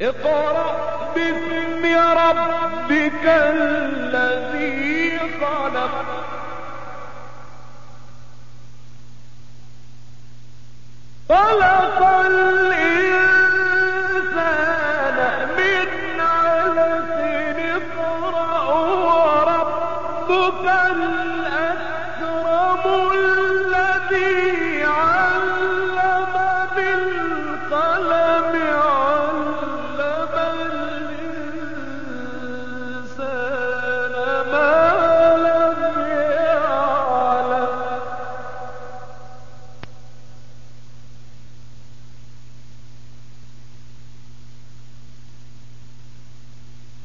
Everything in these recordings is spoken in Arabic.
اقرأ باسم ربك الذي خلق. خلق الإنسان من علق اقرأ وربك الأكرم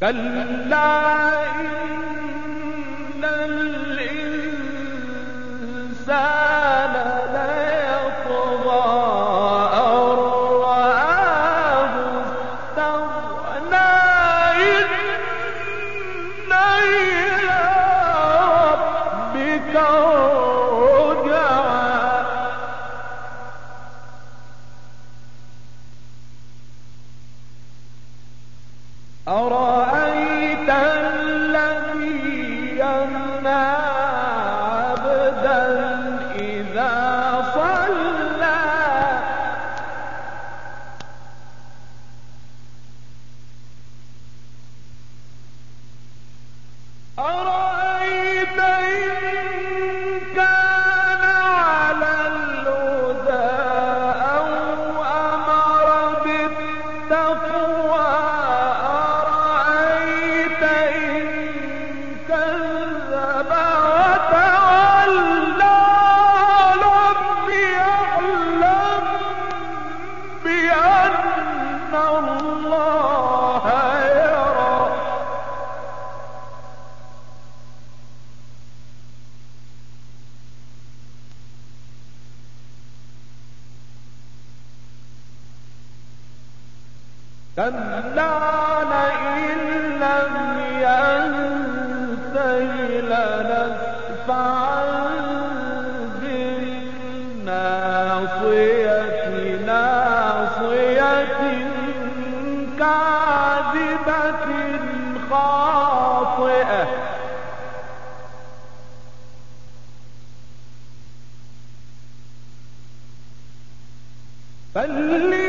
كلا إن الإنسان ليطغى أن رآه استغنى إن أرأيت الذي ينهى عبدا إذا صلى؟ أرأيت كلا لئن لم ينته لنسفعا بالناصية ناصية كاذبة خاطئة. فليدع